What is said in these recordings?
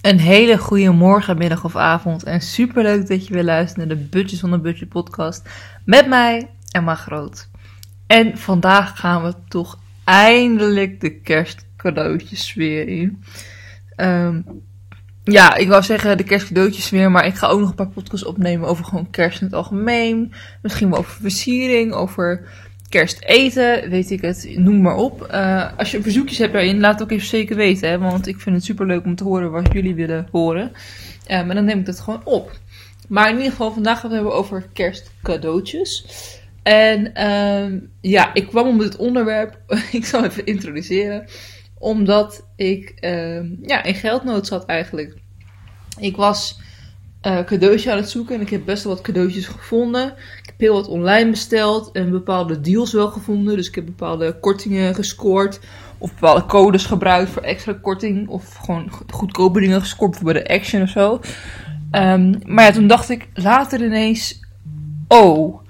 Een hele goede morgen, middag of avond. En super leuk dat je weer luistert naar de Budget van de Budget podcast. Met mij, Emma Groot. En vandaag gaan we toch eindelijk de kerstcadeautjes weer in. Ehm, ja, ik wou zeggen de kerstcadeautjes weer, maar ik ga ook nog een paar podcasts opnemen over gewoon kerst in het algemeen. Misschien wel over versiering, over kersteten, weet ik het, noem maar op. Uh, als je verzoekjes hebt daarin, laat het ook even zeker weten, hè, want ik vind het super leuk om te horen wat jullie willen horen. Uh, maar dan neem ik dat gewoon op. Maar in ieder geval, vandaag gaan we het hebben over kerstcadeautjes. En uh, ja, ik kwam om dit onderwerp, ik zal even introduceren, omdat ik ehm, ja, in geldnood zat eigenlijk. Ik was uh, cadeautje aan het zoeken en ik heb best wel wat cadeautjes gevonden. Heel wat online besteld en bepaalde deals wel gevonden. Dus ik heb bepaalde kortingen gescoord of bepaalde codes gebruikt voor extra korting of gewoon goedkope dingen gescoord bij de Action of zo. Um, maar ja, toen dacht ik later ineens, oh,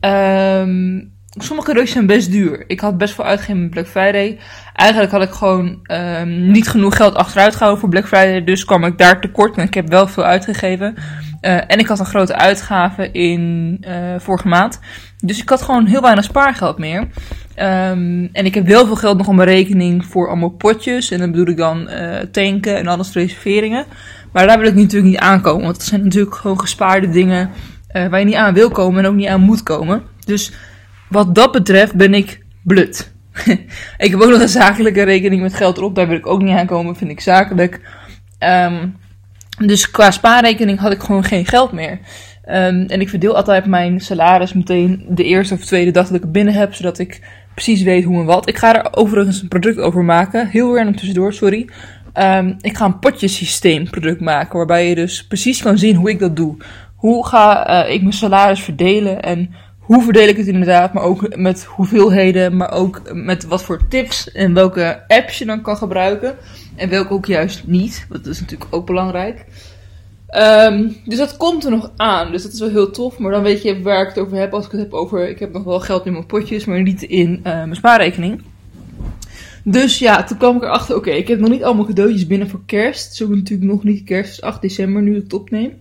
um, sommige cadeautjes zijn best duur. Ik had best veel uitgegeven met Black Friday. Eigenlijk had ik gewoon um, niet genoeg geld achteruit gehouden voor Black Friday. Dus kwam ik daar tekort. En ik heb wel veel uitgegeven. Uh, en ik had een grote uitgave in uh, vorige maand. Dus ik had gewoon heel weinig spaargeld meer. Um, en ik heb wel veel geld nog op mijn rekening voor allemaal potjes. En dan bedoel ik dan uh, tanken en alles reserveringen. Maar daar wil ik natuurlijk niet aankomen. Want dat zijn natuurlijk gewoon gespaarde dingen waar je niet aan wil komen en ook niet aan moet komen. Dus wat dat betreft ben ik blut. ik heb ook nog een zakelijke rekening met geld erop. Daar wil ik ook niet aankomen, vind ik zakelijk. Um, dus qua spaarrekening had ik gewoon geen geld meer. Um, en ik verdeel altijd mijn salaris meteen de eerste of tweede dag dat ik het binnen heb. Zodat ik precies weet hoe en wat. Ik ga er overigens een product over maken. Heel random tussendoor, sorry. Um, ik ga een potjesysteem product maken. Waarbij je dus precies kan zien hoe ik dat doe. Hoe ga uh, ik mijn salaris verdelen en hoe verdeel ik het inderdaad, maar ook met hoeveelheden, maar ook met wat voor tips en welke apps je dan kan gebruiken. En welke ook juist niet, dat is natuurlijk ook belangrijk. Um, dus dat komt er nog aan, dus dat is wel heel tof. Maar dan weet je waar ik het over heb als ik het heb over, ik heb nog wel geld in mijn potjes, maar niet in uh, mijn spaarrekening. Dus ja, toen kwam ik erachter, oké, ik heb nog niet allemaal cadeautjes binnen voor kerst. Zo natuurlijk nog niet kerst, 8 december nu ik het opneem.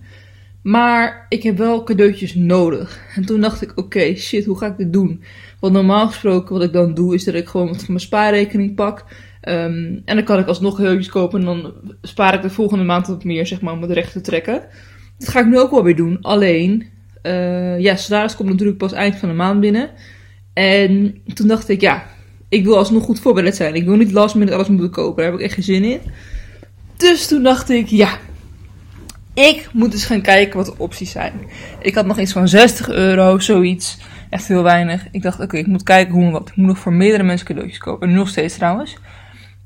Maar ik heb wel cadeautjes nodig. En toen dacht ik, oké, shit, hoe ga ik dit doen? Want normaal gesproken wat ik dan doe, is dat ik gewoon wat van mijn spaarrekening pak. Um, en dan kan ik alsnog cadeautjes kopen en dan spaar ik de volgende maand wat meer, zeg maar, om het recht te trekken. Dat ga ik nu ook wel weer doen. Alleen, uh, ja, salaris komt natuurlijk pas eind van de maand binnen. En toen dacht ik, ja, ik wil alsnog goed voorbereid zijn. Ik wil niet last minute alles moeten kopen. Daar heb ik echt geen zin in. Dus toen dacht ik, ja, ik moet dus gaan kijken wat de opties zijn. Ik had nog iets van 60 euro, zoiets. Echt heel weinig. Ik dacht, oké, ik moet kijken hoe wat. Ik moet nog voor meerdere mensen cadeautjes kopen. En nog steeds trouwens.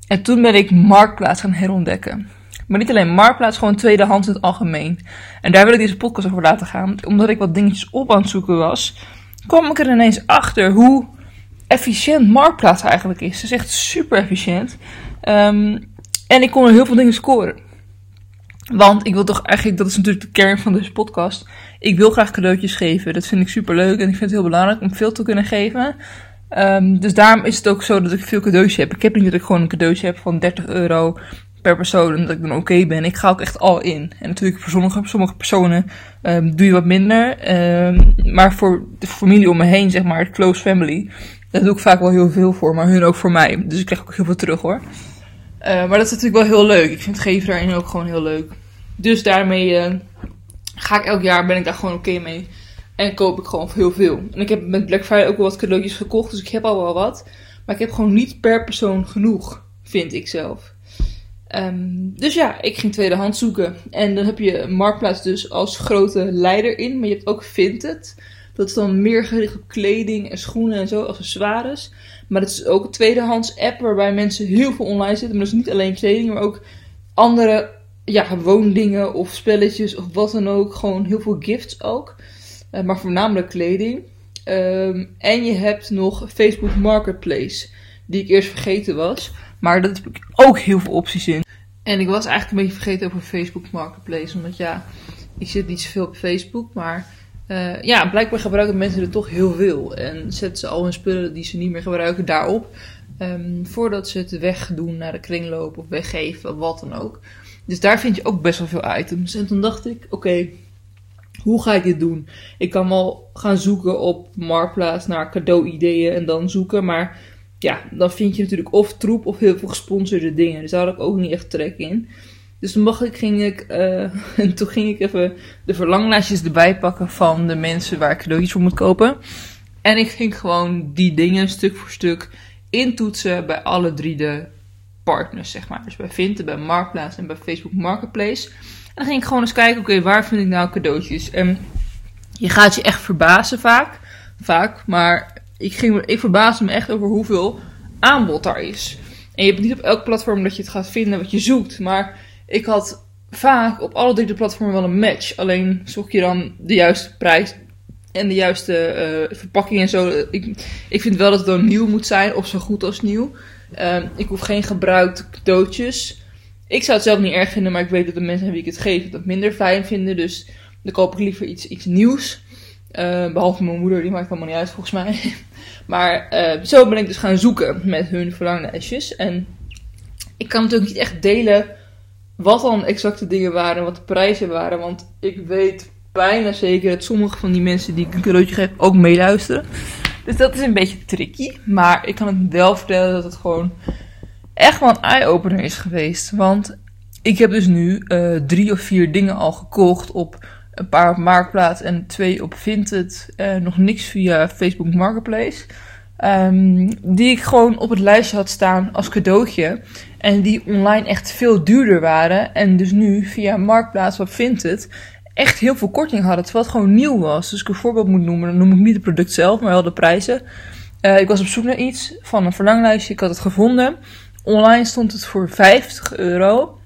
En toen ben ik Marktplaats gaan herontdekken. Maar niet alleen Marktplaats, gewoon tweedehands in het algemeen. En daar wil ik deze podcast over laten gaan. Omdat ik wat dingetjes op aan het zoeken was, kwam ik er ineens achter hoe efficiënt Marktplaats eigenlijk is. Het is echt super efficiënt. Um, en ik kon er heel veel dingen scoren. Want ik wil toch eigenlijk, dat is natuurlijk de kern van deze podcast. Ik wil graag cadeautjes geven. Dat vind ik super leuk en ik vind het heel belangrijk om veel te kunnen geven. Um, dus daarom is het ook zo dat ik veel cadeautjes heb. Ik heb niet dat ik gewoon een cadeautje heb van 30 euro per persoon en dat ik dan oké ben. Ik ga ook echt al in. En natuurlijk voor sommige, sommige personen um, doe je wat minder. Um, maar voor de familie om me heen, zeg maar, close family, daar doe ik vaak wel heel veel voor. Maar hun ook voor mij. Dus ik krijg ook heel veel terug hoor. Maar dat is natuurlijk wel heel leuk. Ik vind geven daarin ook gewoon heel leuk. Dus daarmee uh, ga ik elk jaar, ben ik daar gewoon oké mee. En koop ik gewoon heel veel. En ik heb met Black Friday ook wel wat cadeautjes gekocht. Dus ik heb al wel wat. Maar ik heb gewoon niet per persoon genoeg, vind ik zelf. Um, dus ja, ik ging tweedehands zoeken. En dan heb je Marktplaats dus als grote leider in. Maar je hebt ook Vinted. Dat is dan meer gericht op kleding en schoenen en zo, accessoires. Maar het is ook een tweedehands app waarbij mensen heel veel online zitten. Maar dat is niet alleen kleding, maar ook andere ja, woondingen of spelletjes of wat dan ook. Gewoon heel veel gifts ook. Uh, maar voornamelijk kleding. Um, en je hebt nog Facebook Marketplace. Die ik eerst vergeten was. Maar daar heb ik ook heel veel opties in. En ik was eigenlijk een beetje vergeten over Facebook Marketplace. Omdat ja, ik zit niet zoveel op Facebook. Maar uh, ja, blijkbaar gebruiken mensen er toch heel veel. En zetten ze al hun spullen die ze niet meer gebruiken daarop. Um, voordat ze het wegdoen naar de kringloop of weggeven, wat dan ook. Dus daar vind je ook best wel veel items. En toen dacht ik, oké, hoe ga ik dit doen? Ik kan wel gaan zoeken op Marktplaats naar cadeau-ideeën en dan zoeken. Maar ja, dan vind je natuurlijk of troep of heel veel gesponsorde dingen. Dus daar had ik ook niet echt trek in. Dus toen mag ik, ging ik, uh, en toen ging ik even de verlanglijstjes erbij pakken van de mensen waar ik cadeautjes voor moet kopen. En ik ging gewoon die dingen stuk voor stuk intoetsen bij alle drie de partners, zeg maar. Dus bij Vinted, bij Marktplaats en bij Facebook Marketplace. Dan ging ik gewoon eens kijken, oké, waar vind ik nou cadeautjes? En je gaat je echt verbazen vaak, vaak, maar ik, ging, ik verbaasde me echt over hoeveel aanbod daar is. En je hebt niet op elk platform dat je het gaat vinden wat je zoekt, maar ik had vaak op alle drie de platformen wel een match. Alleen zoek je dan de juiste prijs en de juiste uh, verpakking en zo. Ik, ik vind wel dat het dan nieuw moet zijn, of zo goed als nieuw. Uh, ik hoef geen gebruikte cadeautjes. Ik zou het zelf niet erg vinden, maar ik weet dat de mensen aan wie ik het geef dat minder fijn vinden. Dus dan koop ik liever iets, iets nieuws. Uh, behalve mijn moeder, die maakt allemaal niet uit volgens mij. maar uh, zo ben ik dus gaan zoeken met hun verlanglijstjes. En ik kan natuurlijk niet echt delen wat dan exacte dingen waren, wat de prijzen waren. Want ik weet bijna zeker dat sommige van die mensen die ik een cadeautje geef ook meeluisteren. Dus dat is een beetje tricky. Maar ik kan het wel vertellen dat het gewoon echt wel een eye-opener is geweest. Want ik heb dus nu uh, drie of vier dingen al gekocht op een paar op Marktplaats en twee op Vinted. Uh, nog niks via Facebook Marketplace. Um, die ik gewoon op het lijstje had staan als cadeautje. En die online echt veel duurder waren. En dus nu via Marktplaats of Vinted echt heel veel korting hadden. Terwijl het gewoon nieuw was. Dus ik een voorbeeld moet noemen. Dan noem ik niet het product zelf, maar wel de prijzen. Uh, ik was op zoek naar iets van een verlanglijstje. Ik had het gevonden. Online stond het voor 50 euro.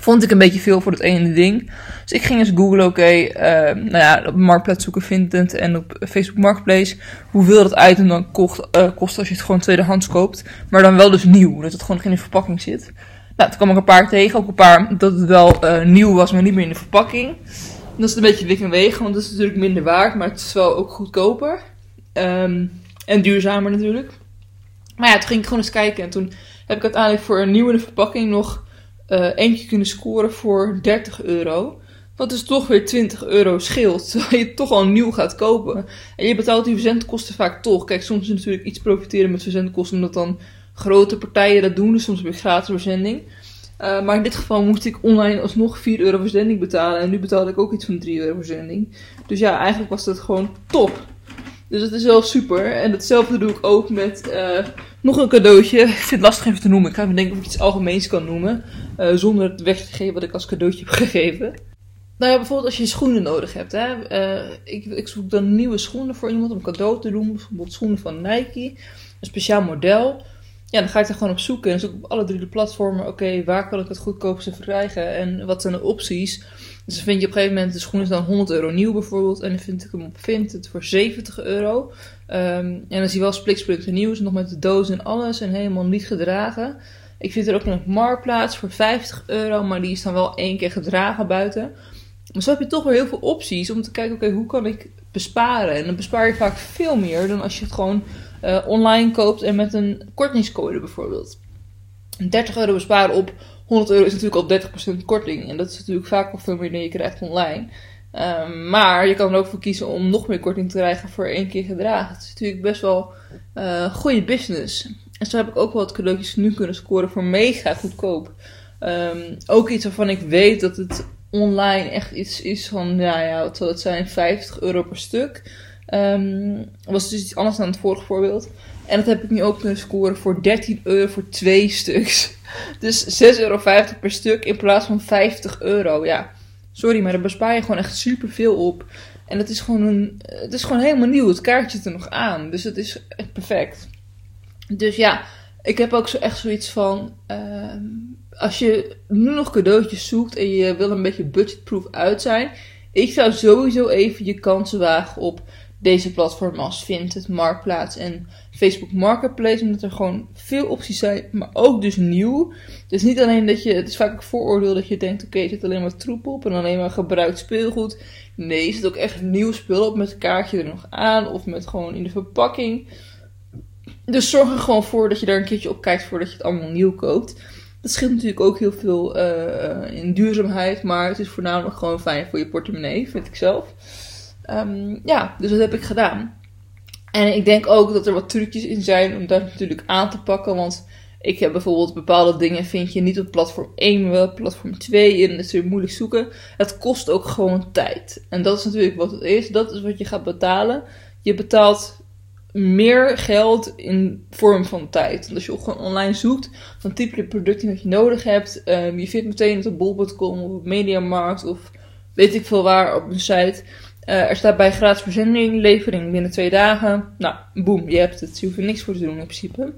Vond ik een beetje veel voor dat ene ding. Dus ik ging eens googlen, oké, okay, uh, nou ja, op Marktplaats zoeken Vinted en op Facebook Marketplace. Hoeveel dat item dan kost, uh, kost als je het gewoon tweedehands koopt. Maar dan wel dus nieuw, dat het gewoon geen in verpakking zit. Nou, toen kwam ik een paar tegen. Ook een paar dat het wel uh, nieuw was, maar niet meer in de verpakking. Dat is een beetje wik en wegen, want dat is natuurlijk minder waard, maar het is wel ook goedkoper. Um, en duurzamer natuurlijk. Maar ja, toen ging ik gewoon eens kijken. En toen heb ik uiteindelijk voor een nieuwe verpakking nog uh, eentje kunnen scoren voor 30 euro. Wat dus toch weer 20 euro scheelt. Terwijl je toch al nieuw gaat kopen. En je betaalt die verzendkosten vaak toch. Kijk, soms is natuurlijk iets profiteren met verzendkosten. Omdat dan grote partijen dat doen. Dus soms je gratis verzending. Uh, maar in dit geval moest ik online alsnog 4 euro verzending betalen. En nu betaalde ik ook iets van 3 euro verzending. Dus ja, eigenlijk was dat gewoon top. Dus dat is wel super. En hetzelfde doe ik ook met uh, nog een cadeautje. Ik vind het lastig even te noemen. Ik ga even denken of ik iets algemeens kan noemen. Uh, zonder het weg te geven wat ik als cadeautje heb gegeven. Nou ja, bijvoorbeeld als je schoenen nodig hebt. Hè? Uh, ik, ik, zoek dan nieuwe schoenen voor iemand om cadeau te doen. Bijvoorbeeld schoenen van Nike. Een speciaal model. Ja, dan ga ik er gewoon op zoeken. En zoek op alle drie de platformen. Oké, waar kan ik het goedkoopste verkrijgen? En wat zijn de opties? Dus dan vind je op een gegeven moment de schoen is dan 100 euro nieuw bijvoorbeeld. En dan vind ik hem op Vinted voor 70 euro. Um, en dan zie je wel spliksplinter nieuw. nog met de doos en alles. En helemaal niet gedragen. Ik vind er ook een Marktplaats voor 50 euro. Maar die is dan wel één keer gedragen buiten. Maar zo heb je toch weer heel veel opties om te kijken, oké, hoe kan ik besparen? En dan bespaar je vaak veel meer dan als je het gewoon uh, online koopt en met een kortingscode bijvoorbeeld. 30 euro besparen op 100 euro is natuurlijk al 30% korting. En dat is natuurlijk vaak al veel meer dan je krijgt online. Um, maar je kan er ook voor kiezen om nog meer korting te krijgen voor één keer gedragen. Het is natuurlijk best wel uh, goede business. En zo heb ik ook wel wat cadeautjes nu kunnen scoren voor mega goedkoop. Um, ook iets waarvan ik weet dat het online echt iets is van, nou ja, wat zal het zijn, 50 euro per stuk. Um, was dus iets anders dan het vorige voorbeeld. En dat heb ik nu ook kunnen scoren voor 13 euro voor twee stuks. Dus 6,50 euro per stuk in plaats van 50 euro. Ja, sorry, maar daar bespaar je gewoon echt super veel op. En het is gewoon een, het is gewoon helemaal nieuw. Het kaartje zit er nog aan. Dus het is echt perfect. Dus ja, ik heb ook zo echt zoiets van. Uh, als je nu nog cadeautjes zoekt en je wil een beetje budgetproof uit zijn. Ik zou sowieso even je kansen wagen op deze platformen als Vinted, Marktplaats en Facebook Marketplace. Omdat er gewoon veel opties zijn, maar ook dus nieuw. Dus niet alleen dat je, het is vaak ook vooroordeel dat je denkt, oké, okay, zit alleen maar troep op en alleen maar gebruikt speelgoed. Nee, zit ook echt nieuw spul op met het kaartje er nog aan of met gewoon in de verpakking. Dus zorg er gewoon voor dat je daar een keertje op kijkt voordat je het allemaal nieuw koopt. Dat scheelt natuurlijk ook heel veel uh, in duurzaamheid, maar het is voornamelijk gewoon fijn voor je portemonnee, vind ik zelf. Um, ja, dus dat heb ik gedaan. En ik denk ook dat er wat trucjes in zijn om dat natuurlijk aan te pakken, want ik heb bijvoorbeeld bepaalde dingen vind je niet op platform 1, maar op platform 2 en dat is weer moeilijk zoeken. Het kost ook gewoon tijd. En dat is natuurlijk wat het is. Dat is wat je gaat betalen. Je betaalt meer geld in vorm van tijd. Want als je gewoon online zoekt, dan typ je het product dat je nodig hebt. Um, je vindt meteen het op bol.com of op Mediamarkt of weet ik veel waar op een site. Uh, er staat bij gratis verzending, levering binnen twee dagen. Nou, boem, je hebt het. Je hoeft er niks voor te doen in principe.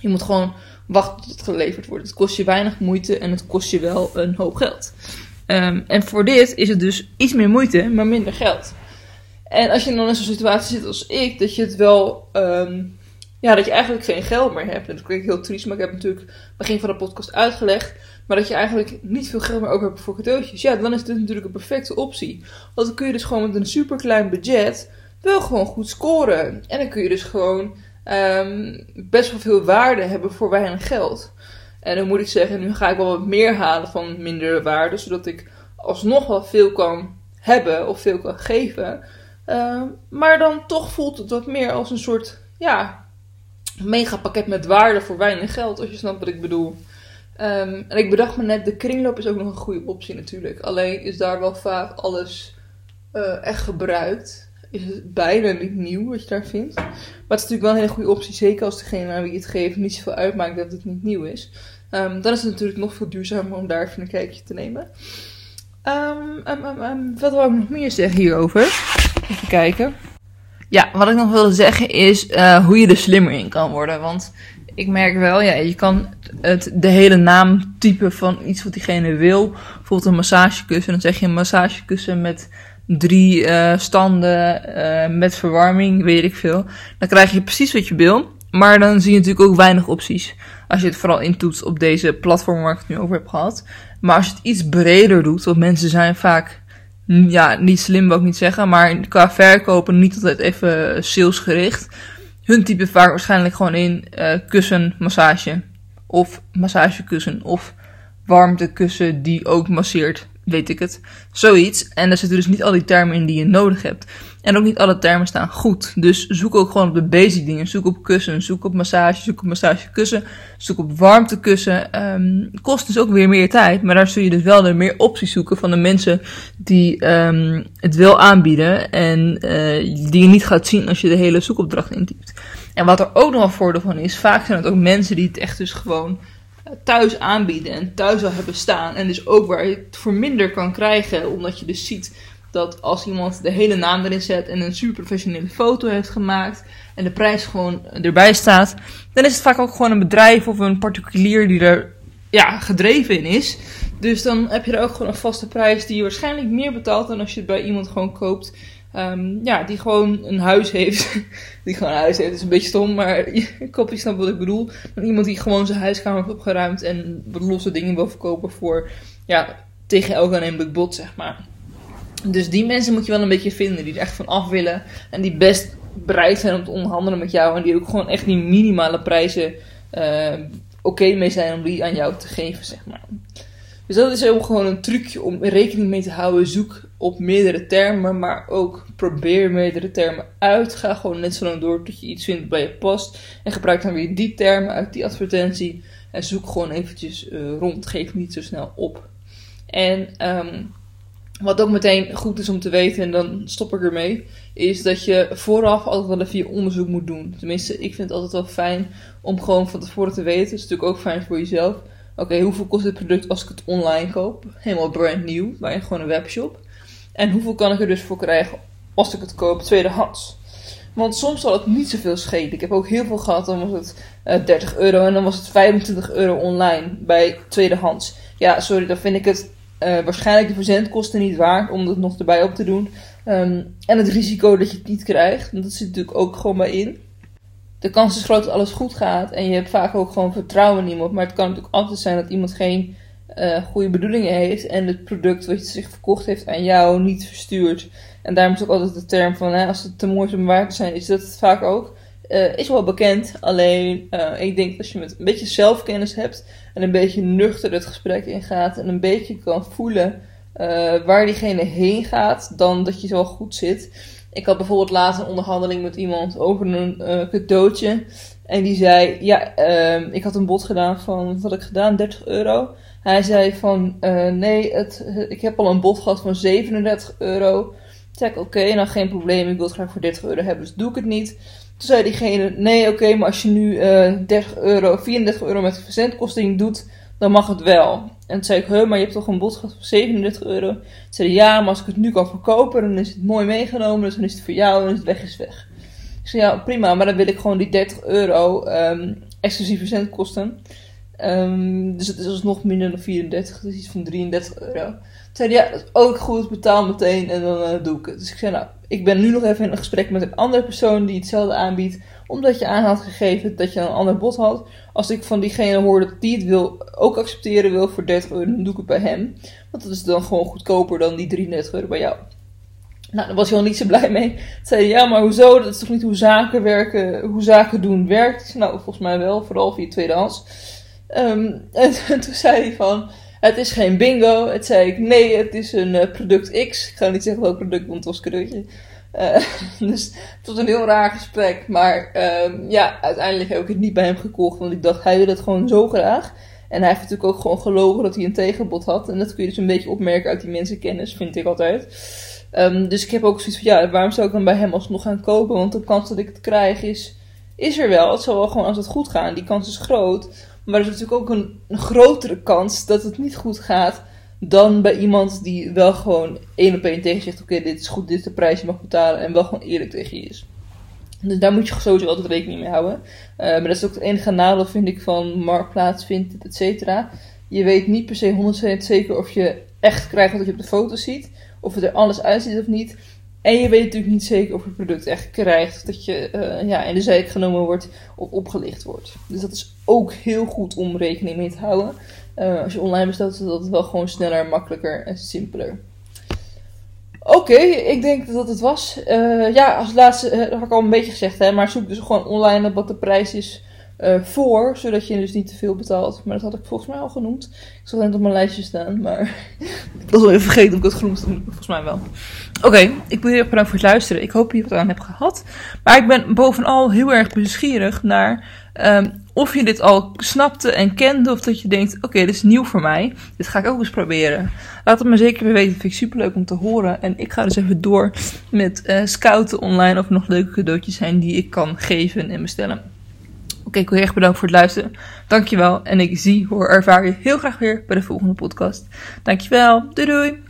Je moet gewoon wachten tot het geleverd wordt. Het kost je weinig moeite en het kost je wel een hoop geld. Um, en voor dit is het dus iets meer moeite, maar minder geld. En als je dan in zo'n situatie zit als ik, dat je het wel, um, ja, dat je eigenlijk geen geld meer hebt. En dat klinkt heel triest, maar ik heb natuurlijk begin van de podcast uitgelegd. Maar dat je eigenlijk niet veel geld meer over hebt voor cadeautjes. Ja, dan is dit natuurlijk een perfecte optie. Want dan kun je dus gewoon met een super klein budget wel gewoon goed scoren. En dan kun je dus gewoon um, best wel veel waarde hebben voor weinig geld. En dan moet ik zeggen, nu ga ik wel wat meer halen van mindere waarde, zodat ik alsnog wel veel kan hebben of veel kan geven. Uh, maar dan toch voelt het wat meer als een soort, ja, mega pakket met waarde voor weinig geld, als je snapt wat ik bedoel. Um, en ik bedacht me net, de kringloop is ook nog een goede optie natuurlijk. Alleen is daar wel vaak alles uh, echt gebruikt is het bijna niet nieuw wat je daar vindt. Maar het is natuurlijk wel een hele goede optie. Zeker als degene aan wie je het geeft niet zoveel uitmaakt dat het niet nieuw is. Um, dan is het natuurlijk nog veel duurzamer om daar even een kijkje te nemen. Wat wil ik nog meer zeggen hierover? Even kijken. Ja, wat ik nog wilde zeggen is uh, hoe je er slimmer in kan worden. Want ik merk wel, ja, je kan het, de hele naam typen van iets wat diegene wil. Bijvoorbeeld een massagekussen. Dan zeg je een massagekussen met drie uh, standen uh, met verwarming, weet ik veel. Dan krijg je precies wat je wil. Maar dan zie je natuurlijk ook weinig opties. Als je het vooral intoetst op deze platform waar ik het nu over heb gehad. Maar als je het iets breder doet, want mensen zijn vaak, ja, niet slim wil ik niet zeggen, maar qua verkopen niet altijd even salesgericht. Hun type vaak waarschijnlijk gewoon in uh, kussen, massage. Of massagekussen. Of warmtekussen die ook masseert weet ik het. Zoiets. En daar zitten dus niet al die termen in die je nodig hebt. En ook niet alle termen staan goed. Dus zoek ook gewoon op de basic dingen. Zoek op kussen, zoek op massage, zoek op massagekussen, zoek op warmtekussen. Um, kost dus ook weer meer tijd. Maar daar zul je dus wel meer opties zoeken van de mensen die um, het wel aanbieden. En uh, die je niet gaat zien als je de hele zoekopdracht intypt. En wat er ook nog een voordeel van is, vaak zijn het ook mensen die het echt dus gewoon thuis aanbieden en thuis al hebben staan. En dus ook waar je het voor minder kan krijgen, omdat je dus ziet dat als iemand de hele naam erin zet en een super professionele foto heeft gemaakt en de prijs gewoon erbij staat, dan is het vaak ook gewoon een bedrijf of een particulier die er ja, gedreven in is. Dus dan heb je er ook gewoon een vaste prijs die je waarschijnlijk meer betaalt dan als je het bij iemand gewoon koopt Um, ja, die gewoon een huis heeft. die gewoon een huis heeft, is een beetje stom, maar ik hoop je snapt wat ik bedoel. Dan iemand die gewoon zijn huiskamer heeft opgeruimd en losse dingen wil verkopen voor, ja, tegen elk aannemelijk bod, zeg maar. Dus die mensen moet je wel een beetje vinden die er echt van af willen en die best bereid zijn om te onderhandelen met jou en die ook gewoon echt die minimale prijzen uh, oké mee zijn om die aan jou te geven, zeg maar. Dus dat is ook gewoon een trucje om rekening mee te houden. Zoek op meerdere termen, maar ook probeer meerdere termen uit. Ga gewoon net zo lang door tot je iets vindt bij je past. En gebruik dan weer die termen uit die advertentie. En zoek gewoon eventjes uh, rond. Geef niet zo snel op. En um, wat ook meteen goed is om te weten, en dan stop ik ermee, is dat je vooraf altijd wel even je onderzoek moet doen. Tenminste, ik vind het altijd wel fijn om gewoon van tevoren te weten. Dat is natuurlijk ook fijn voor jezelf Oké, hoeveel kost dit product als ik het online koop? Helemaal brand nieuw, bij gewoon een webshop. En hoeveel kan ik er dus voor krijgen als ik het koop tweedehands? Want soms zal het niet zoveel schelen. Ik heb ook heel veel gehad, dan was het uh, eh, 30 euro en dan was het 25 euro online bij tweedehands. Ja, sorry, dan vind ik het uh, waarschijnlijk de verzendkosten niet waard om het nog erbij op te doen. Um, en het risico dat je het niet krijgt, want dat zit natuurlijk ook gewoon bij in de kans is groot dat alles goed gaat. En je hebt vaak ook gewoon vertrouwen in iemand. Maar het kan natuurlijk altijd zijn dat iemand geen uh, goede bedoelingen heeft. En het product wat je zich verkocht heeft aan jou niet verstuurt. En daarom is ook altijd de term van hè, als het te mooi om waar te zijn, is dat vaak ook. eh, is wel bekend. Alleen uh, ik denk als je met een beetje zelfkennis hebt en een beetje nuchter het gesprek ingaat en een beetje kan voelen waar diegene heen gaat, dan dat je zo goed zit. Ik had bijvoorbeeld laatst een onderhandeling met iemand over een cadeautje. En die zei, ja, ehm, ik had een bod gedaan van, wat had ik gedaan? 30 euro. Hij zei van, nee, het, ik heb al een bod gehad van 37 euro. Zeg oké, okay, nou geen probleem, ik wil het graag voor 30 euro hebben, dus doe ik het niet. Toen zei diegene, nee oké, maar als je nu uh, eh, 30 euro, 34 euro met verzendkosting doet, dan mag het wel. En toen zei ik, huh, maar je hebt toch een bod gehad van 37 euro? Toen zei ja, maar als ik het nu kan verkopen, dan is het mooi meegenomen, dus dan is het voor jou en is het weg is weg. Zei, ja prima, maar dan wil ik gewoon die 30 euro um, exclusief verzendkosten. Um, dus het is alsnog minder dan 34, dus iets van 33 euro zei ja, dat is ook goed, betaal meteen en dan uh, doe ik het. Dus ik zei, nou, ik ben nu nog even in een gesprek met een andere persoon die hetzelfde aanbiedt. Omdat je aan had gegeven dat je een ander bod had. Als ik van diegene hoor dat die het wil, ook accepteren wil voor 30 euro, dan doe ik het bij hem. Want dat is dan gewoon goedkoper dan die 33 euro bij jou. Nou, daar was hij al niet zo blij mee. Zei ja, maar hoezo? Dat is toch niet hoe zaken werken, hoe zaken doen werkt? Nou, volgens mij wel, vooral via tweedehands. Um, en, en toen zei hij van, het is geen bingo. Het zei ik, nee, het is een uh, product X. Ik ga niet zeggen welk product, want het was cadeautje. Uh, dus was een heel raar gesprek. Maar uh, ja, uiteindelijk heb ik het niet bij hem gekocht. Want ik dacht, hij wil het gewoon zo graag. En hij heeft natuurlijk ook gewoon gelogen dat hij een tegenbod had. En dat kun je dus een beetje opmerken uit die mensenkennis, vind ik altijd. Um, dus ik heb ook zoiets van, ja, waarom zou ik dan bij hem alsnog gaan kopen? Want de kans dat ik het krijg is, is er wel. Het zal wel gewoon als het goed gaan. Die kans is groot. Maar er is natuurlijk ook een, grotere kans dat het niet goed gaat dan bij iemand die wel gewoon één op één tegen zegt: Oké, dit is goed, dit is de prijs, je mag betalen. En wel gewoon eerlijk tegen je is. Dus daar moet je sowieso altijd rekening mee houden. Uh, maar dat is ook het enige nadeel, vind ik, van Marktplaats, Vinted, et cetera. Je weet niet per se 100% zeker of je echt krijgt wat je op de foto ziet. Of het er anders uitziet of niet. En je weet natuurlijk niet zeker of je product echt krijgt. Dat je uh, ja, in de zijk genomen wordt of opgelicht wordt. Dus dat is ook heel goed om rekening mee te houden. Uh, als je online bestelt, is dat wel gewoon sneller, makkelijker en simpeler. Oké, ik denk dat dat het was. Uh, ja, als laatste, dat had ik al een beetje gezegd, hè, maar zoek dus gewoon online wat de prijs is voor, zodat je dus niet te veel betaalt. Maar dat had ik volgens mij al genoemd. Ik zal net op mijn lijstje staan, maar was wel even vergeten of ik het genoemd. Volgens mij wel. Oké, ik wil bedankt voor het luisteren. Ik hoop dat je wat aan hebt gehad. Maar ik ben bovenal heel erg nieuwsgierig naar um, of je dit al snapte en kende. Of dat je denkt, oké, dit is nieuw voor mij. Dit ga ik ook eens proberen. Laat het me zeker weer weten. Vind ik super leuk om te horen. En ik ga dus even door met uh, scouten online of er nog leuke cadeautjes zijn die ik kan geven en bestellen. Oké, ik wil je echt bedanken voor het luisteren. Dankjewel. En ik zie, hoor, ervaar je heel graag weer bij de volgende podcast. Dankjewel. Doei doei.